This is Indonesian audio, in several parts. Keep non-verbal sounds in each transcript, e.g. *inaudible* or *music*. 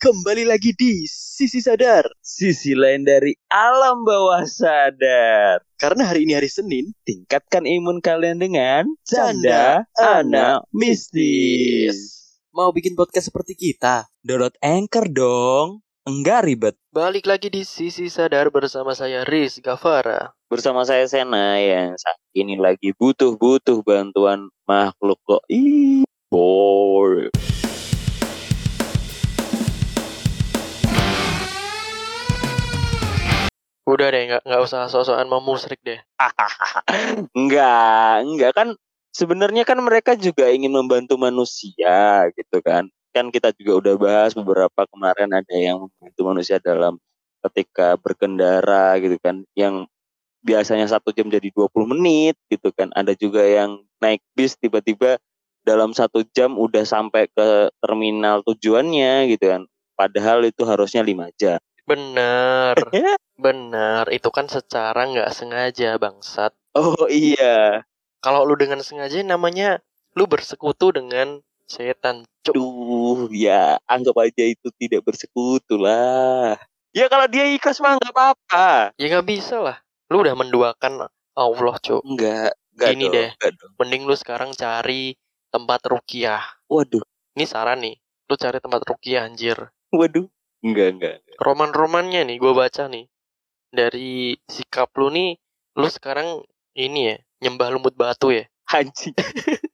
Kembali lagi di Sisi Sadar. Sisi lain dari alam bawah sadar. Karena hari ini hari Senin, Tingkatkan imun kalian dengan Canda Anak Anak Mistis. mau bikin podcast seperti kita. Download Anchor dong. Enggak ribet. Balik lagi di Sisi Sadar bersama saya Riz Gavara. Bersama saya Sena yang saat ini lagi butuh-butuh bantuan makhluk kok. Ih, boy. Udah deh, nggak nggak usah sok-sokan mau musrik deh. *laughs* enggak, enggak kan sebenarnya kan mereka juga ingin membantu manusia gitu kan. Kan kita juga udah bahas beberapa kemarin ada yang membantu manusia dalam ketika berkendara gitu kan yang biasanya satu jam jadi 20 menit gitu kan. Ada juga yang naik bis tiba-tiba dalam satu jam udah sampai ke terminal tujuannya gitu kan. Padahal itu harusnya lima jam. Bener, *laughs* bener. Itu kan secara nggak sengaja bangsat. Oh iya. Kalau lu dengan sengaja namanya lu bersekutu dengan setan. Cuk. Duh, ya anggap aja itu tidak bersekutu lah. Ya kalau dia ikhlas mah nggak apa-apa. Ya nggak bisa lah. Lu udah menduakan Allah, cuk. Enggak, enggak Gini dong, deh. enggak dong. Mending lu sekarang cari tempat rukiah. Waduh, Ini saran nih. Lu cari tempat rukiah anjir. waduh. Enggak, enggak. roman-romannya nih gue baca nih dari sikap lu nih lu sekarang ini ya nyembah lumut batu ya Anjing.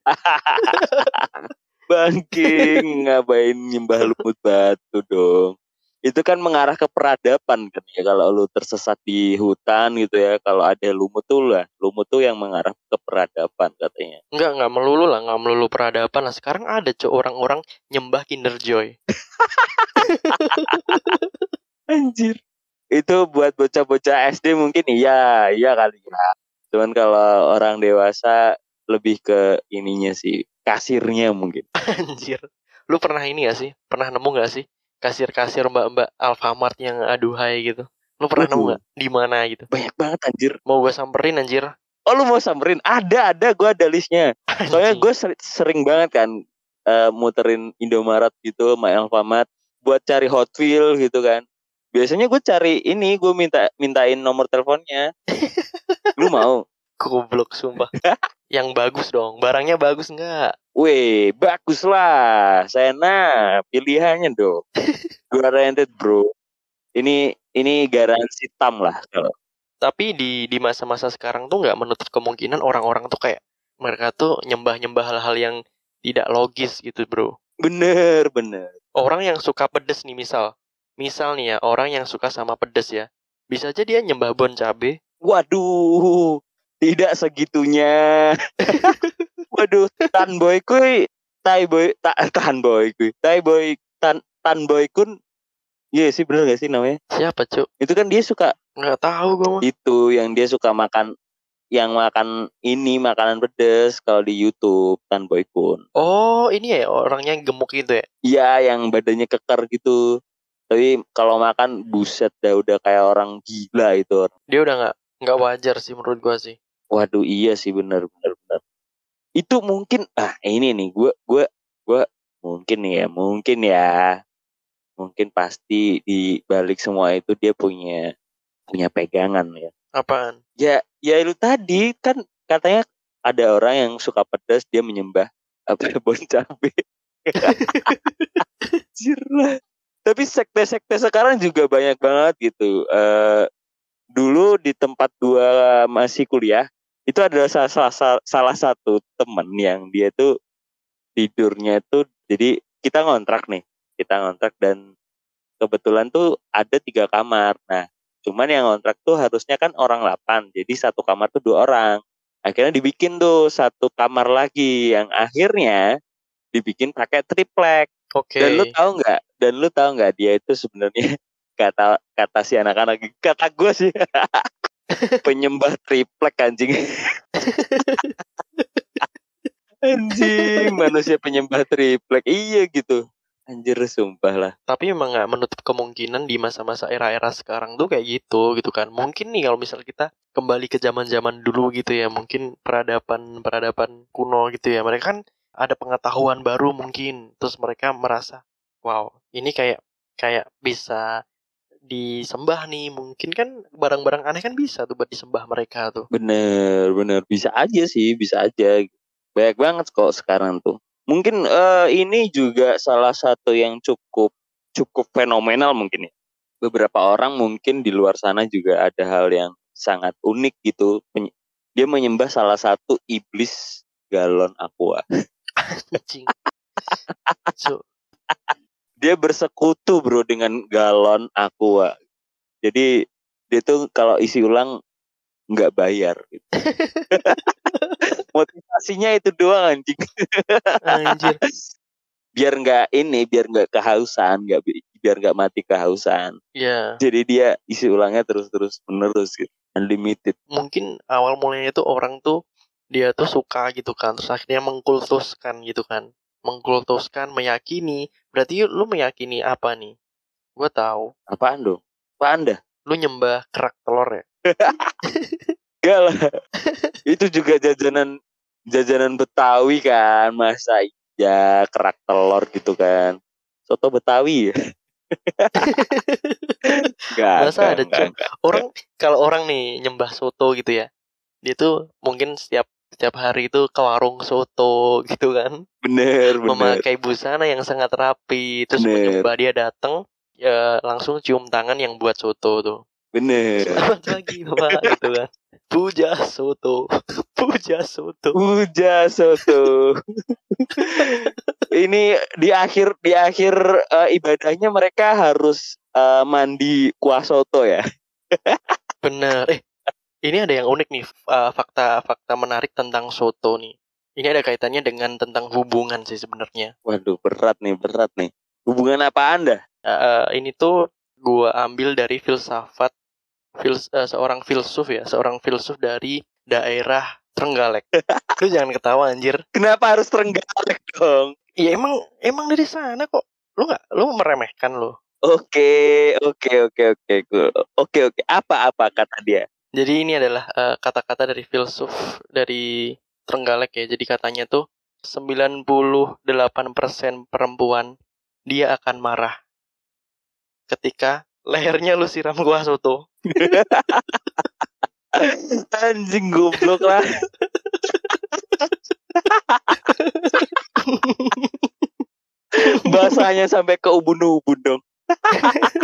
*laughs* Bangking, ngapain nyembah lumut batu dong. Itu kan mengarah ke peradaban kan ya kalau lu tersesat di hutan gitu ya kalau ada lumut tuh lah lumut tuh yang mengarah ke peradaban katanya nggak nggak melulu lah nggak melulu peradaban lah sekarang ada cok orang-orang nyembah Kinder Joy *laughs* Anjir. Itu buat bocah-bocah SD mungkin iya, iya kali ya. Cuman kalau orang dewasa lebih ke ininya sih, kasirnya mungkin. *laughs* anjir lu pernah ini gak sih pernah nemu gak sih kasir-kasir mbak-mbak Alfamart yang aduhai gitu lu pernah nemu gak di mana gitu Banyak banget anjir. mau gue samperin anjir Oh lu mau samperin? Ada, ada. Gue ada listnya. Soalnya gue sering banget kan eh, muterin Indomaret gitu sama Alfamart buat cari Hot Wheels gitu kan. Biasanya gue cari ini, gue minta mintain nomor teleponnya. *laughs* lu mau? Goblok sumpah *laughs* yang bagus dong barangnya bagus nggak Weh, bagus lah. Sena, pilihannya dong. *laughs* Gue rented bro. Ini ini garansi tam lah kalau. tapi di di masa-masa sekarang tuh nggak menutup kemungkinan orang-orang tuh kayak mereka tuh nyembah-nyembah hal-hal yang tidak logis gitu bro Bener, bener. orang yang suka pedes nih misal misal nih ya orang yang suka sama pedes ya bisa aja dia nyembah bon cabe Waduh, tidak segitunya. *laughs* Waduh, tan boy kuy, tai boy, ta, tan boy kuy, tai boy, tan tan boy kun. Iya sih bener gak sih namanya? siapa cuk Itu kan dia suka nggak tahu gue mah itu yang dia suka makan yang makan ini makanan pedes kalau di YouTube tan boy kun. oh ini ya orangnya yang gemuk gitu ya Iya, yang badannya keker gitu. Tapi kalau makan buset dah udah kayak orang gila itu. dia udah nggak nggak wajar sih menurut gua sih Waduh, iya sih bener bener bener. Itu mungkin ah ini nih gua gua gua mungkin ya, mungkin ya. Mungkin pasti di balik semua itu dia punya punya pegangan ya. apaan Ya, ya itu tadi kan katanya ada orang yang suka pedas dia menyembah apa *laughs* bon cabe. Anjir lah. Tapi sekte-sekte sekarang juga banyak banget gitu. Eh dulu di tempat gua masih kuliah itu adalah salah, salah, salah satu temen yang dia tuh tidurnya itu jadi kita ngontrak nih kita ngontrak dan kebetulan tuh ada tiga kamar. Nah cuman yang ngontrak tuh harusnya kan orang 8 jadi satu kamar tuh dua orang. Akhirnya dibikin tuh satu kamar lagi yang akhirnya dibikin pakai triplek. Oke. Dan lu tahu nggak dan lu tahu nggak dia itu sebenarnya *laughs* kata kata si anak-anak kata gue sih *laughs* penyembah triplek anjing. Anjing manusia penyembah triplek. Iya gitu. Anjir sumpah lah. Tapi emang nggak menutup kemungkinan di masa-masa era-era sekarang tuh kayak gitu gitu kan. Mungkin nih kalau misal kita kembali ke zaman-zaman dulu gitu ya mungkin peradaban peradaban kuno gitu ya. Mereka kan ada pengetahuan baru mungkin. Terus mereka merasa wow ini kayak kayak bisa disembah nih mungkin kan barang-barang aneh kan bisa tuh buat disembah mereka tuh Bener, bener. Bisa aja sih, bisa aja. Banyak banget kok sekarang tuh. Mungkin eh, ini juga salah satu yang cukup cukup fenomenal mungkin ya. Beberapa orang mungkin di luar sana juga ada hal yang sangat unik gitu. Dia menyembah salah satu iblis galon aqua. *laughs* anjing so, Dia bersekutu bro dengan galon aqua. Jadi dia tuh kalau isi ulang nggak bayar. Gitu. *laughs* Motivasinya itu doang anjing. anjir biar nggak ini biar nggak kehausan nggak bi- biar nggak mati kehausan ya jadi dia isi ulangnya terus terus menerus gitu unlimited mungkin awal mulanya tuh orang tuh dia tuh suka gitu kan terus akhirnya mengkultuskan gitu kan mengkultuskan meyakini. Berarti lu meyakini apa nih? Gue tahu. Apaan dong? Apaan dah lu nyembah kerak telur ya? *laughs* Gak lah. Itu juga jajanan jajanan Betawi kan. Masa iya kerak telur gitu kan? Soto Betawi ya? *laughs* Gak, Masa gak, ada gak, gak. orang kalau orang nih nyembah soto gitu ya dia tuh mungkin setiap setiap hari itu ke warung soto gitu kan. Bener *laughs* bener. Memakai busana yang sangat rapi terus Bener. dia datang ya langsung cium tangan yang buat soto tuh. Bener. *laughs* Selamat pagi bapak gitu kan. Puja soto *laughs* puja soto. Puja soto. Ini di akhir di akhir eh, ibadahnya mereka harus eh, mandi kuah soto ya. bener. Eh ini ada yang unik nih uh, fakta fakta menarik tentang soto nih ini ada kaitannya dengan tentang hubungan sih sebenarnya Waduh berat nih berat nih. Hubungan apa anda? Eh, ini tuh gua ambil dari filsafat fils, eh, seorang filsuf ya seorang filsuf dari daerah Trenggalek *laughs* lu jangan ketawa anjir Kenapa harus terenggalek dong? ya emang emang dari sana kok lu nggak lu meremehkan lo Oke oke oke oke cool. oke oke apa apa kata dia? Jadi ini adalah eh, kata-kata dari filsuf dari Trenggalek ya jadi katanya tuh 98% perempuan dia akan marah ketika lehernya lu siram kuah soto *laughs* Anjing goblok lah. *laughs* Bahasanya sampai ke ubun-ubun dong. *laughs*